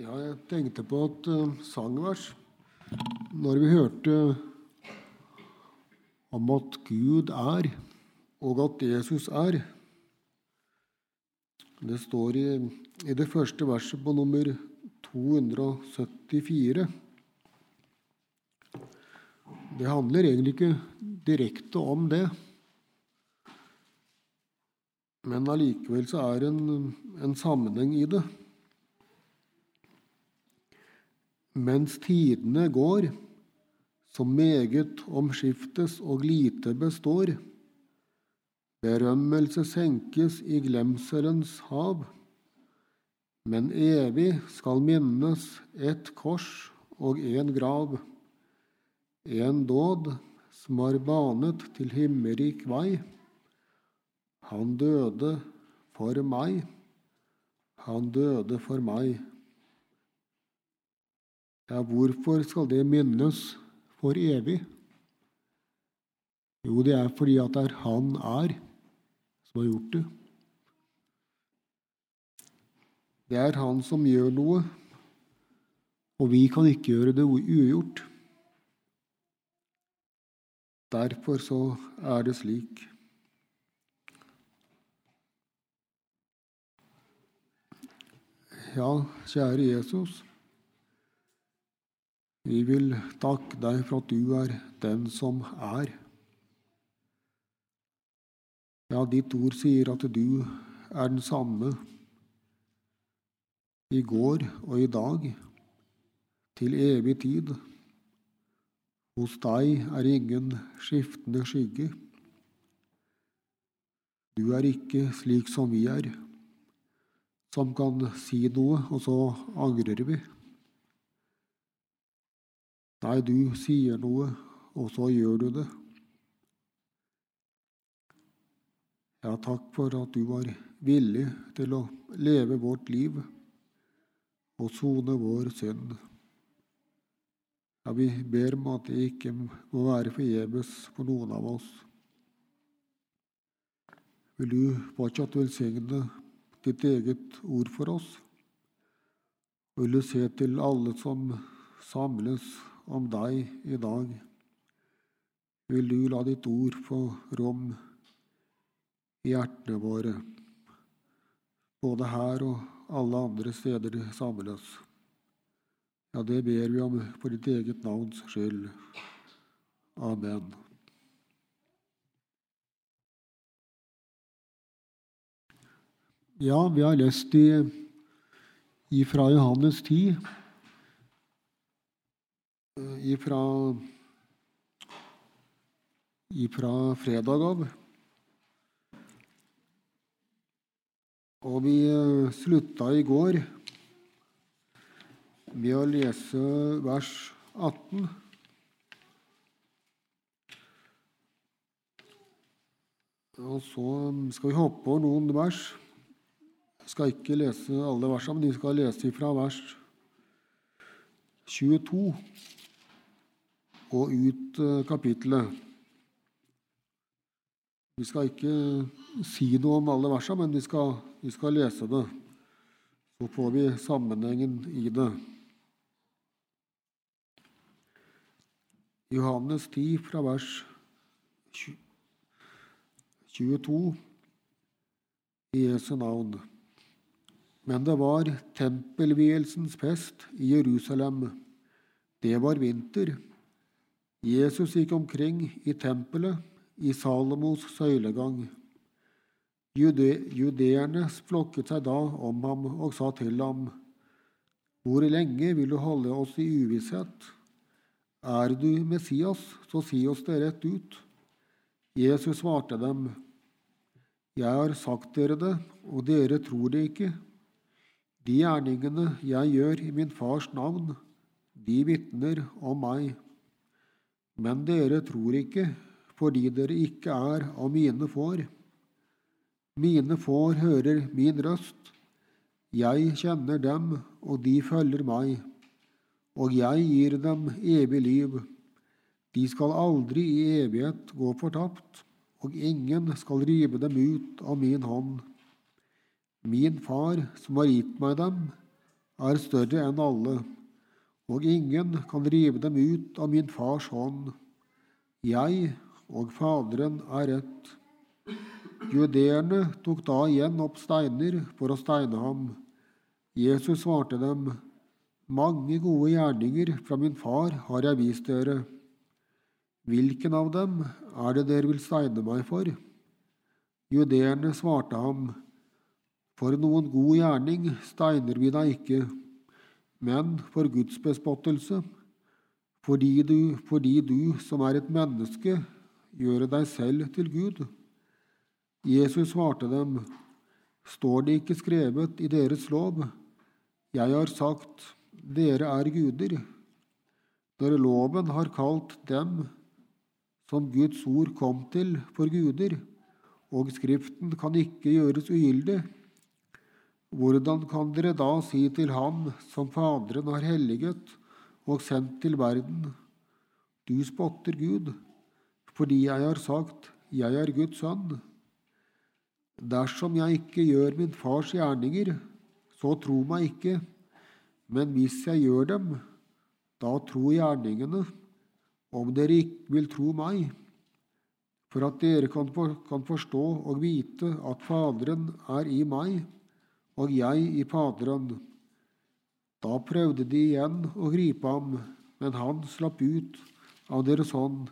Ja, jeg tenkte på et uh, sangvers når vi hørte om at Gud er, og at Jesus er. Det står i, i det første verset på nummer 274. Det handler egentlig ikke direkte om det. Men allikevel så er det en, en sammenheng i det. Mens tidene går, som meget omskiftes og lite består, berømmelse senkes i glemselens hav, men evig skal minnes et kors og en grav, en dåd som har banet til himmerik vei. Han døde for meg, han døde for meg. Ja, hvorfor skal det minnes for evig? Jo, det er fordi at det er Han er som har gjort det. Det er Han som gjør noe, og vi kan ikke gjøre det ugjort. Derfor så er det slik. Ja, kjære Jesus. Vi vil takke deg for at du er den som er. Ja, ditt ord sier at du er den samme i går og i dag, til evig tid. Hos deg er ingen skiftende skygge. Du er ikke slik som vi er, som kan si noe, og så angrer vi. Nei, du sier noe, og så gjør du det. Ja, takk for at du var villig til å leve vårt liv og sone vår synd. Ja, vi ber om at det ikke må være forgjeves for noen av oss. Vil du fortsatt velsigne ditt eget ord for oss? Vil du se til alle som samles om deg i dag. Vil du la ditt ord få rom i hjertene våre, både her og alle andre steder det samles. Ja, det ber vi om for ditt eget navns skyld. Amen. Ja, vi har lest i, fra Johannes 10 ifra, ifra fredag av. Og vi eh, slutta i går med å lese vers 18. Og så skal vi hoppe over noen vers. Jeg skal ikke lese alle versene, men vi skal lese fra vers 22 og ut kapitlet. kapittelet. Vi skal ikke si noe om alle versene, men vi skal, vi skal lese det. Så får vi sammenhengen i det. Johannes 10 fra vers 22 i Jesu navn. Men det var tempelvielsens fest i Jerusalem. Det var vinter. Jesus gikk omkring i tempelet i Salomos søylegang. Jude, judeerne flokket seg da om ham og sa til ham, Hvor lenge vil du holde oss i uvisshet? Er du Messias, så si oss det rett ut. Jesus svarte dem, Jeg har sagt dere det, og dere tror det ikke. De gjerningene jeg gjør i min fars navn, de vitner om meg. Men dere tror ikke, fordi dere ikke er av mine får. Mine får hører min røst. Jeg kjenner dem, og de følger meg. Og jeg gir dem evig liv. De skal aldri i evighet gå fortapt, og ingen skal rive dem ut av min hånd. Min far, som har gitt meg dem, er større enn alle, og ingen kan rive dem ut av min fars hånd. Jeg og Faderen er ett. Judeerne tok da igjen opp steiner for å steine ham. Jesus svarte dem, Mange gode gjerninger fra min far har jeg vist dere. Hvilken av dem er det dere vil steine meg for? Judeerne svarte ham, For noen god gjerning steiner vi deg ikke, men for Guds bespottelse, fordi du, fordi du som er et menneske, gjør deg selv til Gud. Jesus svarte dem, Står det ikke skrevet i deres lov? Jeg har sagt, dere er guder. Når loven har kalt dem som Guds ord kom til, for guder, og Skriften kan ikke gjøres ugyldig, hvordan kan dere da si til ham som Faderen har helliget og sendt til verden, du spotter Gud, fordi jeg har sagt, jeg er Guds sønn? Dersom jeg ikke gjør min fars gjerninger, så tro meg ikke, men hvis jeg gjør dem, da tro gjerningene, om dere ikke vil tro meg for at dere kan, forstå og vite at Faderen er i meg, og jeg i Faderen. Da prøvde de igjen å gripe ham, men han slapp ut av deres hånd.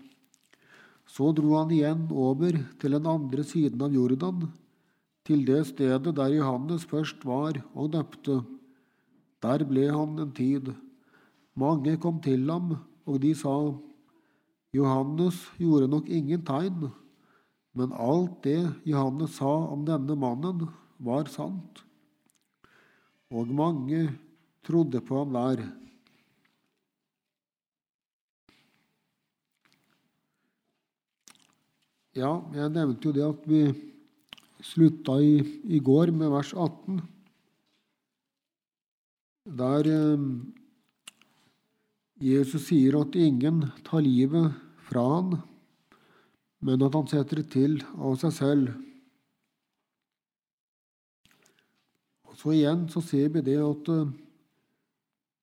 Så dro han igjen over til den andre siden av Jordan, til det stedet der Johannes først var og døpte. Der ble han en tid. Mange kom til ham, og de sa:" Johannes gjorde nok ingen tegn, men alt det Johannes sa om denne mannen, var sant. Og mange trodde på ham der. Ja, jeg nevnte jo det at vi slutta i, i går med vers 18, der eh, Jesus sier at ingen tar livet fra han, men at han setter det til av seg selv. Så igjen så ser vi det at eh,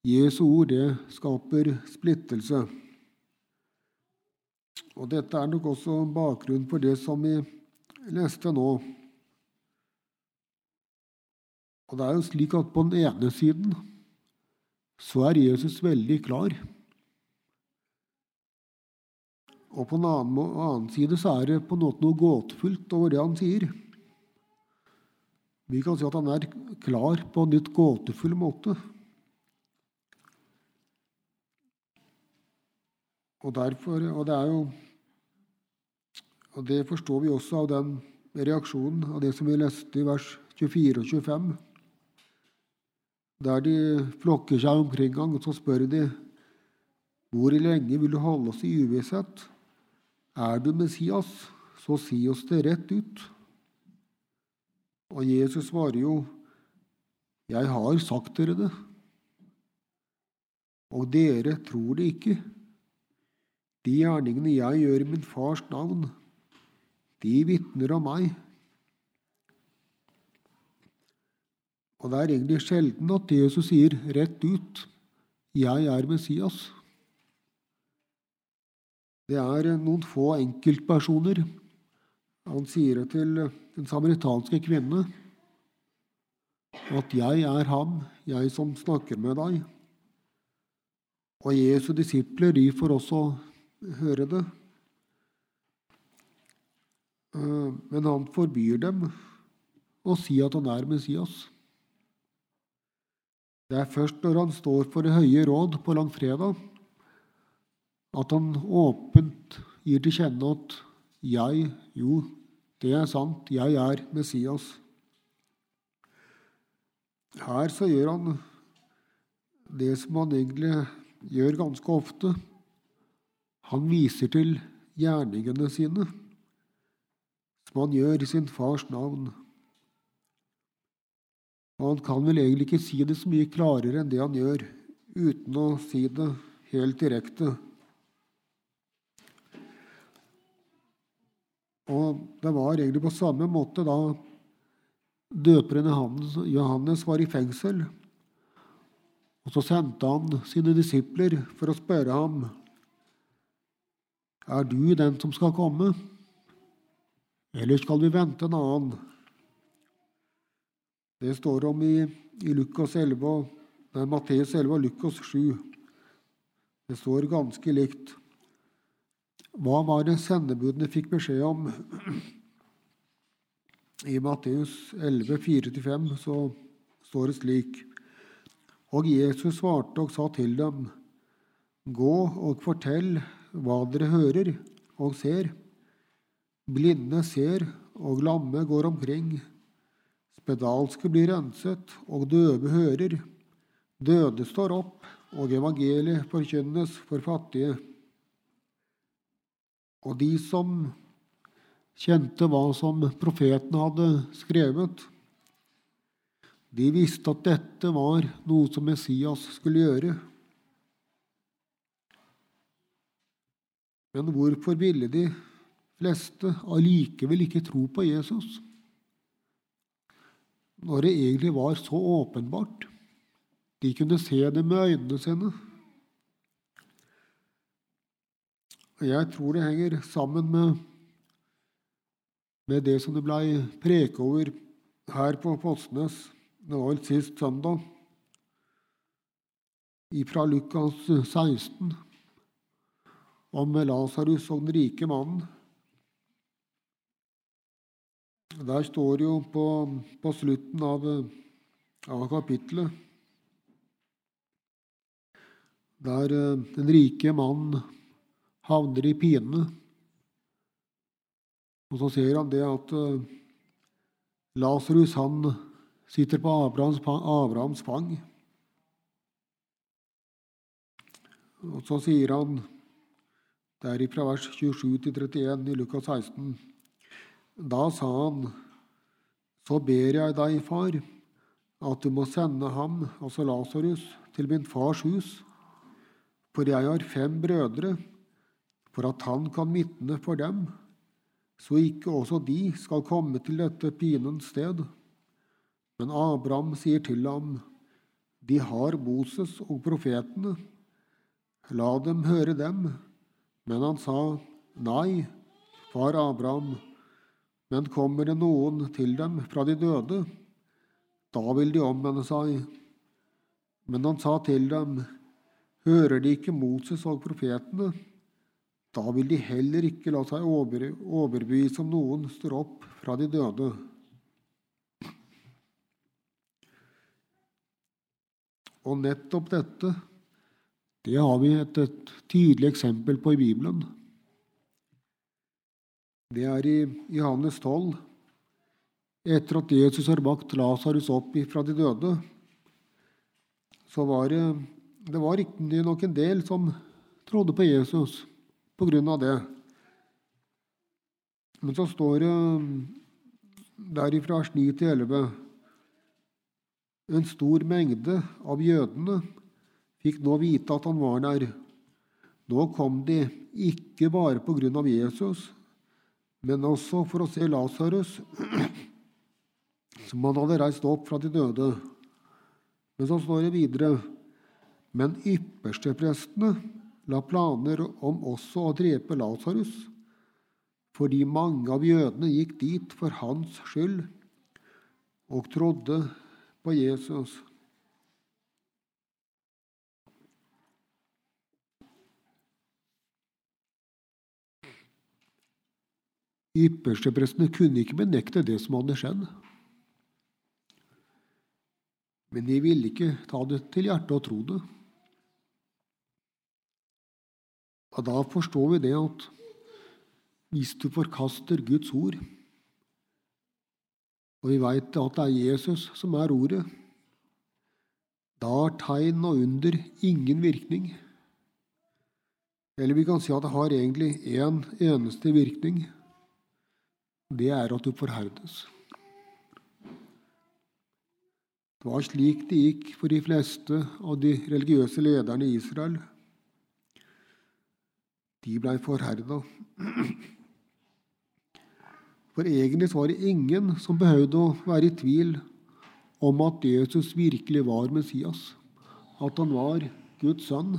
Jesu ord det skaper splittelse. Og Dette er nok også bakgrunnen for det som vi leste nå. Og det er jo slik at på den ene siden så er Jesus veldig klar. Og på den annen, side så er det på en måte noe gåtefullt over det han sier. Vi kan si at han er klar på en litt gåtefull måte. Og, derfor, og det er jo og det forstår vi også av den reaksjonen av det som vi leste i vers 24 og 25 der de flokker seg omkring ham, og så spør de hvor lenge vil du holde oss i uvisshet? Er du Messias, så si oss det rett ut. Og Jesus svarer jo, jeg har sagt dere det, og dere tror det ikke. De gjerningene jeg gjør i min fars navn, de vitner om meg. Og det er egentlig sjelden at Jesus sier rett ut 'Jeg er Messias'. Det er noen få enkeltpersoner. Han sier det til den samaritanske kvinne at 'jeg er ham, jeg som snakker med deg'. Og Jesu disipler de får også høre det. Eh, men han forbyr dem å si at han er Messias. Det er først når han står for Det høye råd på langfredag, at han åpent gir til kjenne at 'jeg, jo, det er sant, jeg er Messias'. Her så gjør han det som han egentlig gjør ganske ofte. Han viser til gjerningene sine, som han gjør i sin fars navn. Og han kan vel egentlig ikke si det så mye klarere enn det han gjør, uten å si det helt direkte. Og det var egentlig på samme måte da døperen Johannes var i fengsel, Og så sendte han sine disipler for å spørre ham er du den som skal komme, eller skal vi vente en annen? Det står om i, i Lukas 11, nei, Matteus 11 og Lukas 7. Det står ganske likt. Hva var det sendebudene fikk beskjed om? I Matteus 11, 4-5 så står det slik Og Jesus svarte og sa til dem, Gå og fortell hva dere hører og ser. Blinde ser, og lamme går omkring. Spedalske blir renset, og døve hører. Døde står opp, og evangeliet forkynnes for fattige. Og de som kjente hva som profeten hadde skrevet, de visste at dette var noe som Messias skulle gjøre. Men hvorfor ville de fleste allikevel ikke tro på Jesus? Når det egentlig var så åpenbart. De kunne se det med øynene sine. Og jeg tror det henger sammen med, med det som det blei preket over her på Postnes. det var sist søndag, fra Lukas 16, om Lasarus og den rike mannen. Der står det jo på, på slutten av, av kapittelet der eh, den rike mannen havner i pine. Og så ser han det at uh, Lasarus han sitter på Abrahams, Abrahams fang. Og så sier han der fra vers 27 til 31 i Lukas 16 Da sa han, så ber jeg deg, far, at du må sende ham, altså Lasarus, til min fars hus, for jeg har fem brødre for at han kan vitne for dem, så ikke også de skal komme til dette pinens sted. Men Abraham sier til ham, De har Moses og profetene, la dem høre dem. Men han sa, Nei, far Abraham, men kommer det noen til dem fra de døde, da vil de omvende seg. Men han sa til dem, Hører de ikke Moses og profetene? Da vil de heller ikke la seg overbevise om noen står opp fra de døde. Og nettopp dette det har vi et, et tydelig eksempel på i Bibelen. Det er i Johannes 12. Etter at Jesus har bakt Lasarus opp fra de døde, så var det, det var riktignok en del som trodde på Jesus på grunn av det. Men så står det derifra vers 9 til 11 En stor mengde av jødene fikk nå vite at han var der. Nå kom de ikke bare på grunn av Jesus, men også for å se Lasarus, som han hadde reist opp fra de døde. Men så står det videre Men yppersteprestene la planer om også å drepe Lasarus, fordi mange av jødene gikk dit for hans skyld og trodde på Jesus. Yppersteprestene kunne ikke benekte det som hadde skjedd. Men de ville ikke ta det til hjertet og tro det. Og da forstår vi det at hvis du forkaster Guds ord Og vi veit at det er Jesus som er ordet Da har tegn og under ingen virkning. Eller vi kan si at det har egentlig én en eneste virkning. Det er at du forherdes. Det var slik det gikk for de fleste av de religiøse lederne i Israel de blei forherda. For egentlig var det ingen som behøvde å være i tvil om at Jesus virkelig var Messias. at han var Guds sønn.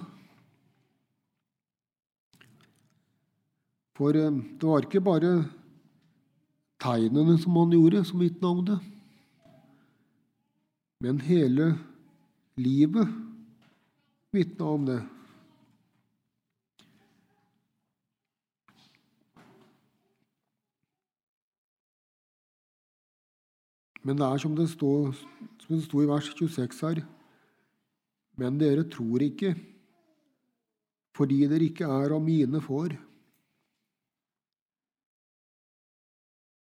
For eh, det var ikke bare tegnene som han gjorde, som vitna om det, men hele livet vitna om det. Men det er som det stod som det sto i vers 26 her. Men dere tror ikke, fordi dere ikke er av mine får.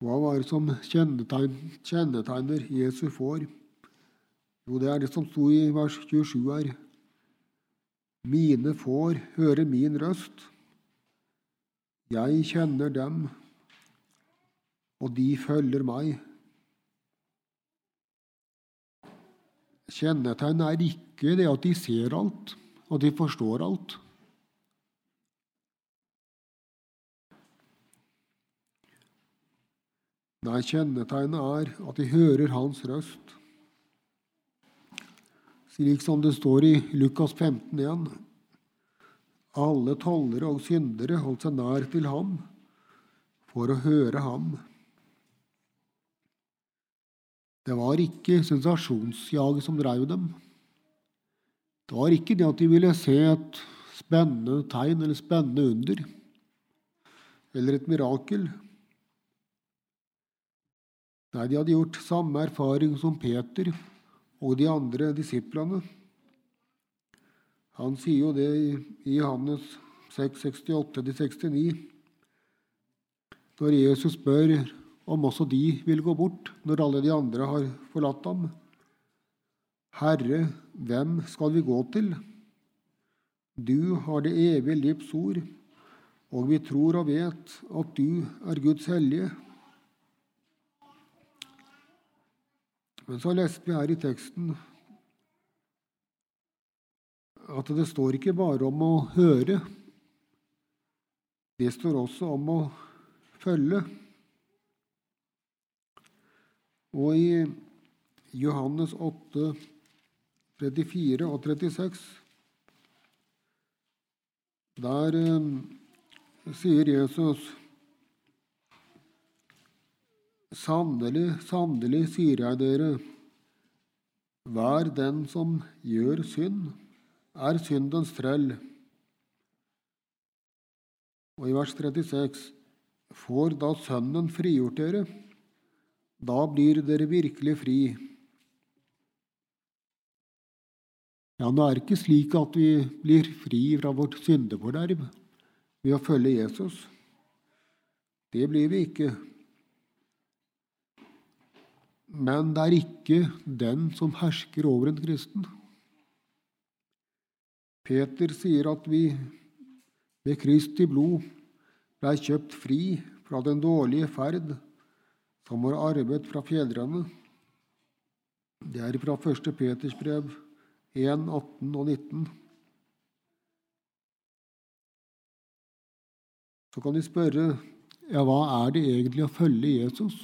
Hva var det som kjennetegn, kjennetegner Jesu får? Jo, det er det som sto i vers 27 her. Mine får høre min røst. Jeg kjenner dem, og de følger meg. Kjennetegn er ikke det at de ser alt, og de forstår alt. Nei, kjennetegnet er at de hører hans røst. Slik som det står i Lukas 15 igjen. Alle tollere og syndere holdt seg nær til ham for å høre ham. Det var ikke sensasjonsjaget som drev dem. Det var ikke det at de ville se et spennende tegn eller spennende under eller et mirakel. Nei, de hadde gjort samme erfaring som Peter og de andre disiplene. Han sier jo det i Johannes 6, 68-69, når Jesus spør om også de vil gå bort når alle de andre har forlatt ham. Herre, hvem skal vi gå til? Du har det evige livs ord, og vi tror og vet at du er Guds hellige. Men så leste vi her i teksten at det står ikke bare om å høre. Det står også om å følge. Og i Johannes 8, 34 og 36 Der eh, sier Jesus Sannelig, sannelig, sier jeg dere, hver den som gjør synd, er syndens trell. Og i vers 36.: Får da Sønnen frigjort dere, da blir dere virkelig fri. Ja, nå er det ikke slik at vi blir fri fra vårt syndeforderv ved å følge Jesus. Det blir vi ikke. Men det er ikke den som hersker over en kristen. Peter sier at vi ved Kristi blod blei kjøpt fri fra den dårlige ferd som har arvet fra fedrene. Det er fra 1. Peters brev 1, 18 og 19. Så kan de spørre ja, hva er det egentlig å følge Jesus?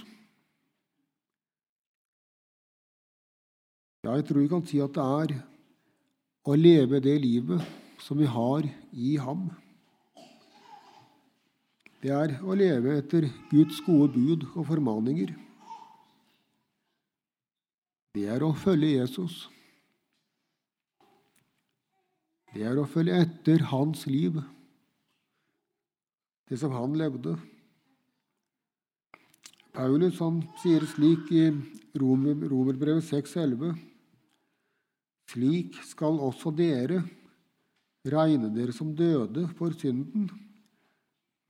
Ja, jeg tror vi kan si at det er å leve det livet som vi har i ham. Det er å leve etter Guds gode bud og formaninger. Det er å følge Jesus. Det er å følge etter hans liv, det som han levde. Paulus han sier slik i Romerbrevet 6,11.: slik skal også dere regne dere som døde for synden,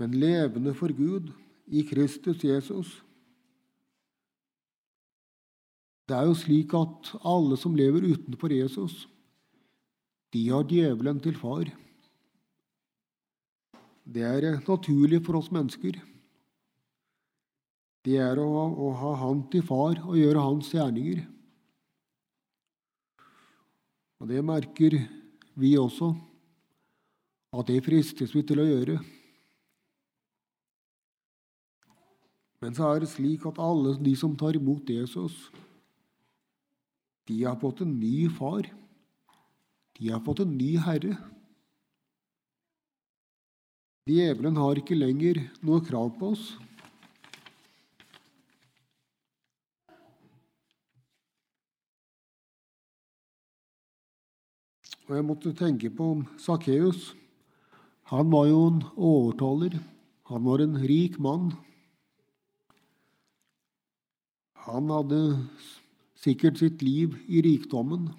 men levende for Gud i Kristus Jesus. Det er jo slik at alle som lever utenfor Jesus, de har djevelen til far. Det er naturlig for oss mennesker. Det er å, å ha Han til far og gjøre hans gjerninger. Og det merker vi også, at det fristes vi til å gjøre. Men så er det slik at alle de som tar imot Jesus, de har fått en ny far. de har fått en ny herre. Djevelen har ikke lenger noe krav på oss. Og jeg måtte tenke på Sakkeus. Han var jo en overtaler. Han var en rik mann. Han hadde sikkert sitt liv i rikdommen.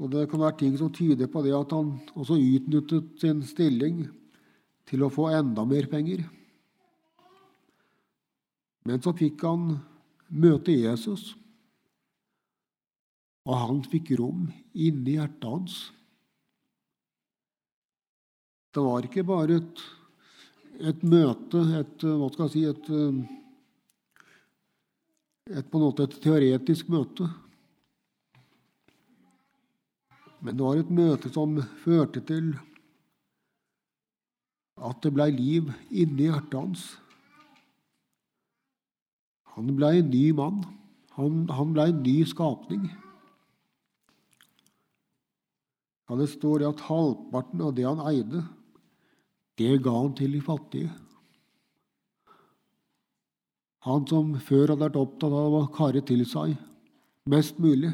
Og det kan være ting som tyder på det at han også utnyttet sin stilling til å få enda mer penger. Men så fikk han møte Jesus. Og han fikk rom inni hjertet hans. Det var ikke bare et, et møte, et, hva skal jeg si, et, et, på en måte et teoretisk møte. Men det var et møte som førte til at det blei liv inni hjertet hans. Han blei en ny mann. Han, han blei en ny skapning. Ja, Det står at halvparten av det han eide, det ga han til de fattige. Han som før hadde vært opptatt av å kare til seg mest mulig,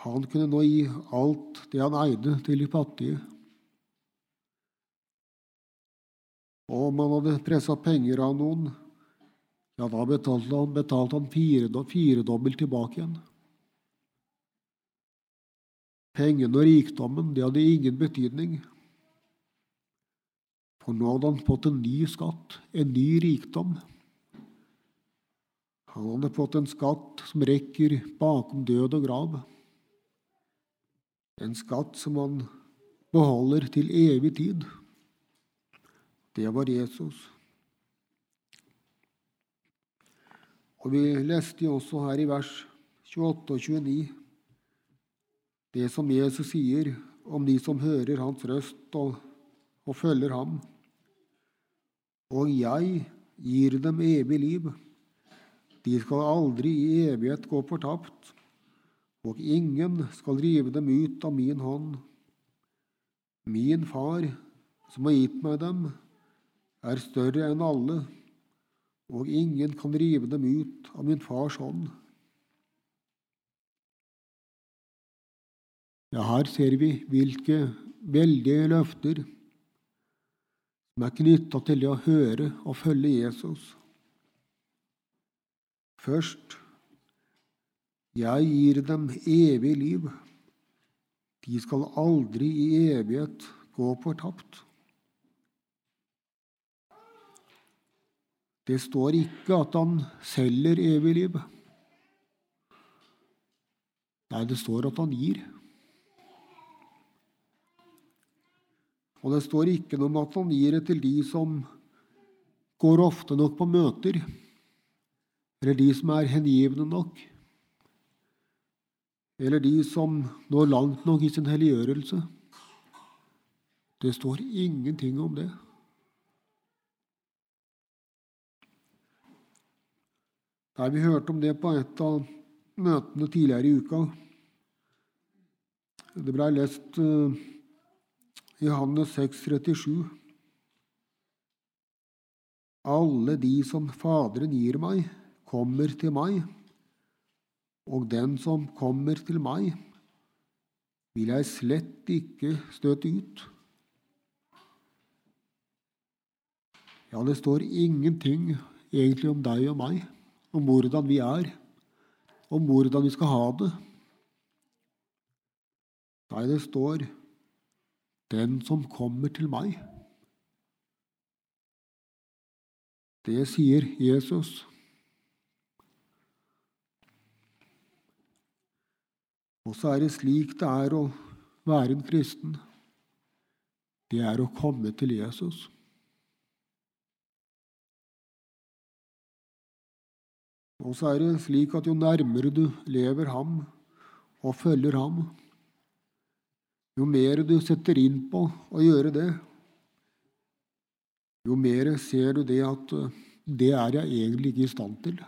han kunne nå gi alt det han eide, til de fattige. Og om han hadde pressa penger av noen, ja, da betalte han, betalte han firedobbelt tilbake igjen. Pengene og rikdommen, det hadde ingen betydning. For nå hadde han fått en ny skatt, en ny rikdom. Han hadde fått en skatt som rekker bakom død og grav. En skatt som han beholder til evig tid. Det var Jesus. Og Vi leste jo også her i vers 28 og 29 det som Jesus sier om de som hører hans røst og, og følger ham. Og jeg gir dem evig liv. De skal aldri i evighet gå fortapt, og ingen skal rive dem ut av min hånd. Min far, som har gitt meg dem, er større enn alle, og ingen kan rive dem ut av min fars hånd. Ja, her ser vi hvilke veldige løfter som er knytta til det å høre og følge Jesus. Først jeg gir dem evig liv. De skal aldri i evighet gå fortapt. Det står ikke at han selger evig liv. Nei, det står at han gir. Og det står ikke noe om at han gir det til de som går ofte nok på møter, eller de som er hengivne nok, eller de som når langt nok i sin helliggjørelse. Det står ingenting om det. Der vi hørte om det på et av møtene tidligere i uka. Det blei lest uh, Johannes 6, 37. Alle de som Faderen gir meg, kommer til meg, og den som kommer til meg, vil jeg slett ikke støte ut. Ja, det står ingenting egentlig om deg og meg, om hvordan vi er, om hvordan vi skal ha det. Nei, det står den som kommer til meg. Det sier Jesus. Og så er det slik det er å være en kristen. Det er å komme til Jesus. Og så er det slik at jo nærmere du lever ham og følger ham, jo mer du setter inn på å gjøre det, jo mer ser du det at eh, det er jeg egentlig ikke i stand til.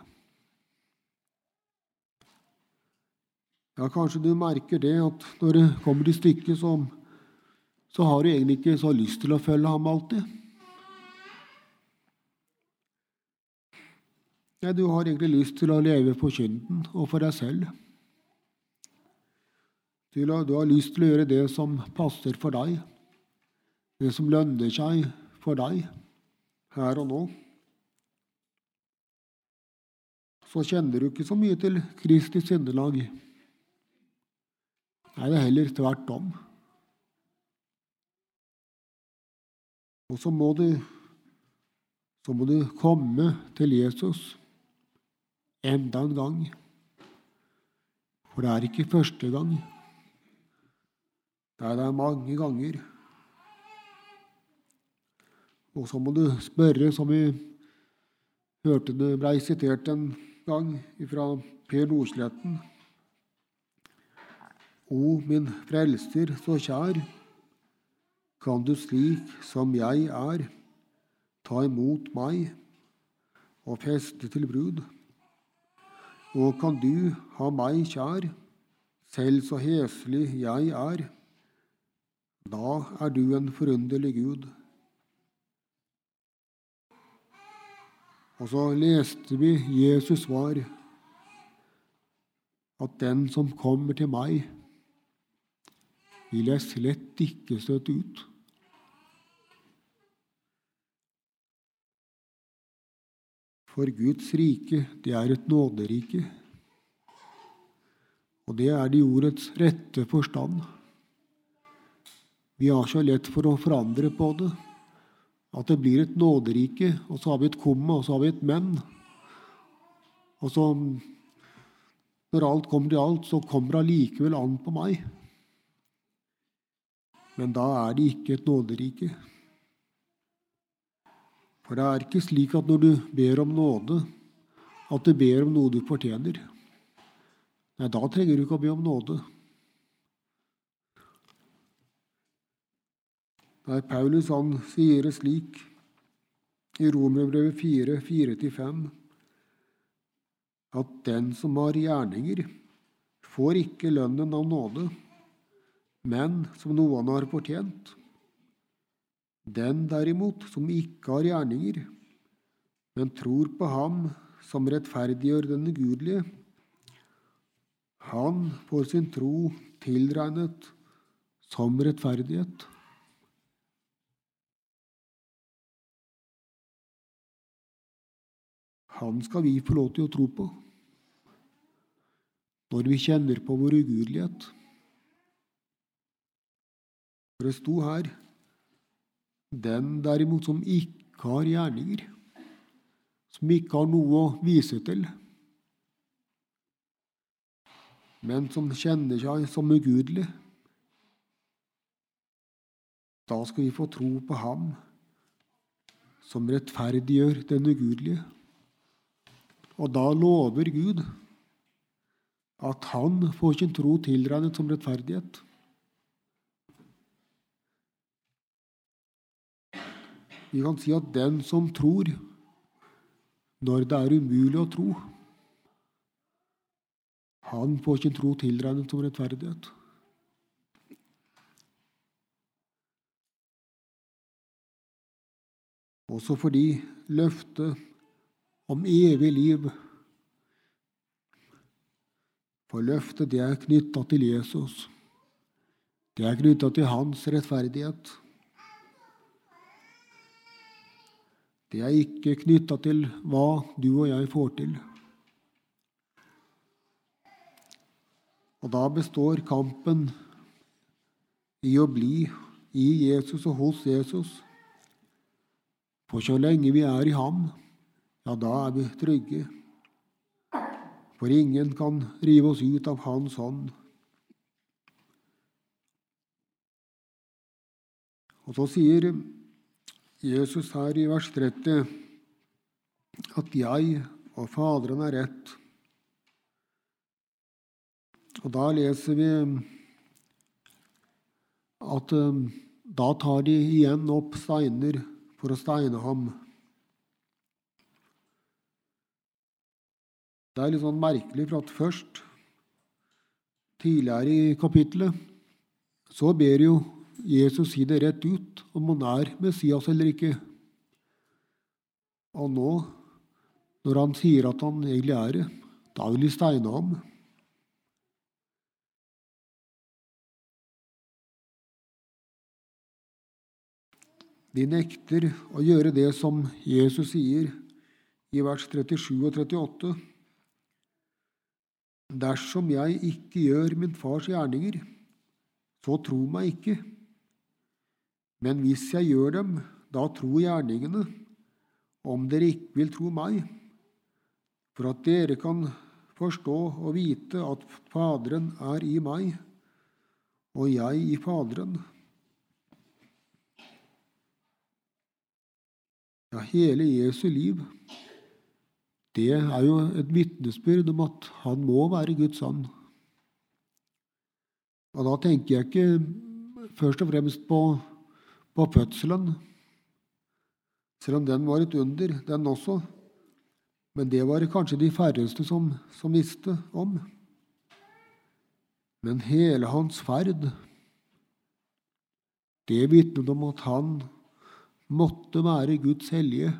Ja, kanskje du merker det at når det kommer til stykket, så, så har du egentlig ikke så lyst til å følge ham alltid. Nei, du har egentlig lyst til å leve på kynden og for deg selv. Du har lyst til å gjøre det som passer for deg, det som lønner seg for deg her og nå. Så kjenner du ikke så mye til Kristi sinnelag. Nei, det er heller tvert om. Og så må du, så må du komme til Jesus enda en gang. For det er ikke første gang. Det er mange ganger. Og så må du spørre, som vi hørte det blei sitert en gang fra Per Nordsletten o min frelser så kjær, kan du slik som jeg er, ta imot meg og feste til brud. Og kan du ha meg kjær, selv så heslig jeg er, da er du en forunderlig Gud. Og så leste vi Jesus svar, at den som kommer til meg, vil jeg slett ikke støte ut. For Guds rike, det er et nåderike. Og det er det i ordets rette forstand. Vi har så lett for å forandre på det. At det blir et nåderike, og så har vi et komme, og så har vi et men. Og så, når alt kommer til alt, så kommer det allikevel an på meg. Men da er det ikke et nåderike. For det er ikke slik at når du ber om nåde, at du ber om noe du fortjener. Nei, da trenger du ikke å be om nåde. Nei, Paulus han sier det slik i Romerbrevet 4, 4-5, at den som har gjerninger, får ikke lønnen av nåde men som noen har fortjent. Den derimot som ikke har gjerninger, men tror på Ham som rettferdiggjør den ugudelige, han får sin tro tilregnet som rettferdighet. Han skal vi få lov til å tro på når vi kjenner på vår ugudelighet. For det sto her den derimot som ikke har gjerninger, som ikke har noe å vise til, men som kjenner seg som ugudelig. Da skal vi få tro på Ham som rettferdiggjør den ugudelige. Og da lover Gud at han får sin tro tilregnet som rettferdighet. Vi kan si at den som tror når det er umulig å tro, han får sin tro tilregnet som rettferdighet. Også fordi løftet om evig liv For løftet det er knytta til Jesus. Det er knytta til hans rettferdighet. Det er ikke knytta til hva du og jeg får til. Og da består kampen i å bli i Jesus og hos Jesus. For så lenge vi er i ham, ja, da er vi trygge. For ingen kan rive oss ut av Hans hånd. Og så sier Jesus her i vers 30 at jeg og Faderen er rett'. Og da leser vi at um, da tar de igjen opp steiner for å steine ham. Det er litt sånn merkelig, for at først tidligere i kapittelet, så ber jo Jesus si det rett ut om han er Messias eller ikke. Og nå, når han sier at han egentlig er det, da vil de steine ham. De nekter å gjøre det som Jesus sier i vers 37 og 38. Dersom jeg ikke gjør min fars gjerninger, så tro meg ikke. Men hvis jeg gjør dem, da tro gjerningene, om dere ikke vil tro meg, for at dere kan forstå og vite at Faderen er i meg, og jeg i Faderen. Ja, hele Jesu liv, det er jo et vitnesbyrd om at han må være Guds sønn. Og da tenker jeg ikke først og fremst på, på fødselen, selv om den var et under, den også. Men det var det kanskje de færreste som, som visste om. Men hele hans ferd, det vitnet om at han måtte være Guds hellige.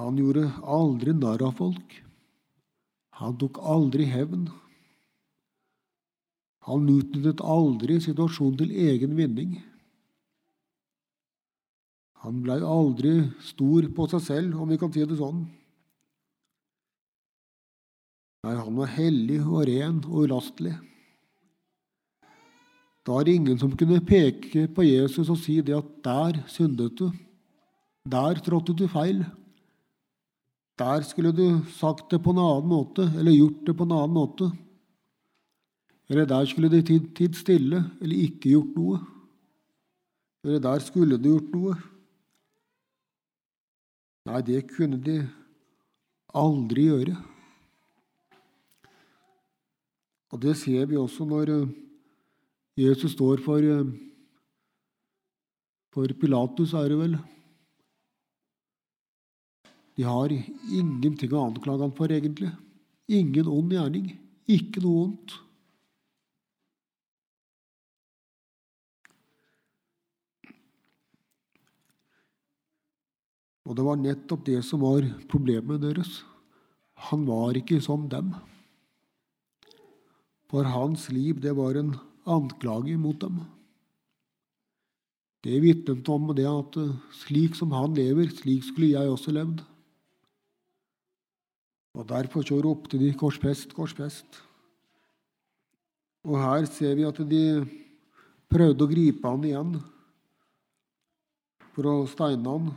Han gjorde aldri narr av folk. Han tok aldri hevn. Han utnyttet aldri situasjonen til egen vinning. Han blei aldri stor på seg selv, om vi kan si det sånn. Nei, han var hellig og ren og ulastelig. Da er det ingen som kunne peke på Jesus og si det at der syndet du. Der trådte du feil. Der skulle du sagt det på en annen måte, eller gjort det på en annen måte. Eller der skulle du tid stille, eller ikke gjort noe. Eller der skulle du gjort noe. Nei, det kunne de aldri gjøre. Og det ser vi også når Jesus står for, eh, for Pilatus, er det vel. De har ingenting å anklage ham for, egentlig. Ingen ond gjerning. Ikke noe vondt. Og det var nettopp det som var problemet deres. Han var ikke som dem. For hans liv, det var en anklage mot dem. Det vitnet om det at eh, slik som han lever, slik skulle jeg også levd. Og Derfor så ropte de 'korsfest, korsfest'. Og her ser vi at de prøvde å gripe han igjen for å steine han.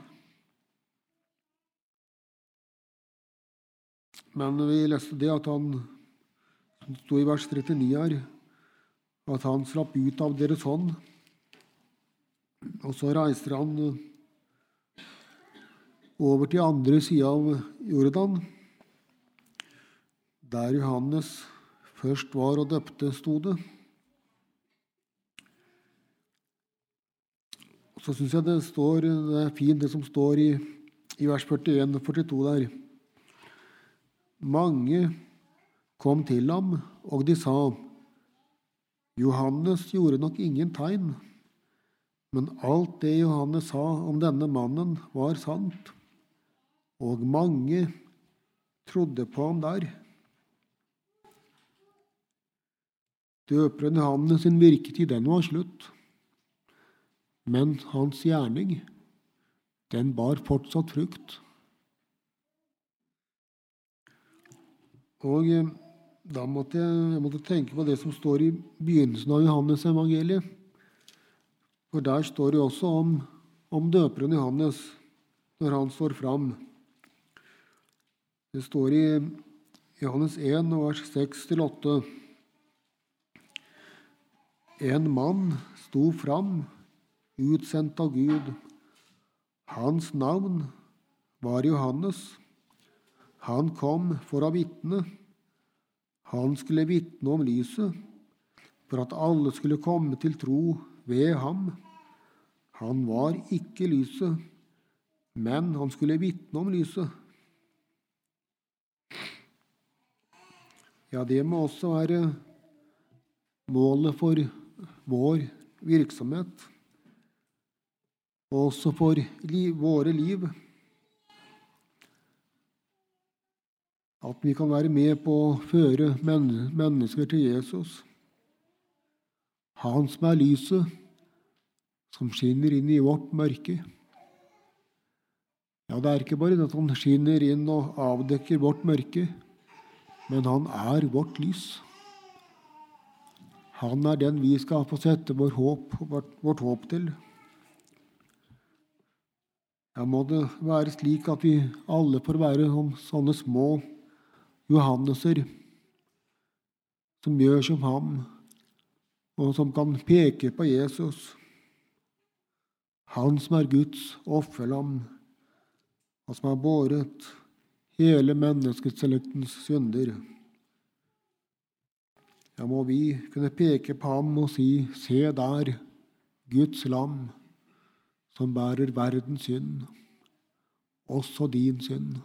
Men vi leste det at han som sto i vers 39 her, at han slapp ut av deres hånd. Og så reiser han over til andre sida av Jordan, der Johannes først var og døpte, sto det. Så syns jeg det, står, det er fint, det som står i, i vers 41 og 42 der. Mange kom til ham, og de sa:" Johannes gjorde nok ingen tegn, men alt det Johannes sa om denne mannen, var sant, og mange trodde på ham der. Døperen Johannes sin virketid, den var slutt, men hans gjerning, den bar fortsatt frukt. Og eh, da måtte jeg, jeg måtte tenke på det som står i begynnelsen av Johannes evangeliet. For der står det også om, om døperen Johannes når han står fram. Det står i Johannes 1, vers 6-8. En mann sto fram, utsendt av Gud. Hans navn var Johannes. Han kom for å vitne han skulle vitne om lyset, for at alle skulle komme til tro ved ham. Han var ikke lyset, men han skulle vitne om lyset. Ja, det må også være målet for vår virksomhet, og også for li våre liv. At vi kan være med på å føre mennesker til Jesus. Han som er lyset, som skinner inn i vårt mørke. Ja, det er ikke bare at han skinner inn og avdekker vårt mørke, men han er vårt lys. Han er den vi skal få sette vår håp, vårt, vårt håp til. Ja, må det være slik at vi alle får være sånne små Johanneser som gjør som ham, og som kan peke på Jesus, han som er Guds offerlam, og som har båret hele menneskeselektens synder. Ja, må vi kunne peke på ham og si, se der, Guds lam, som bærer verdens synd, også din synd.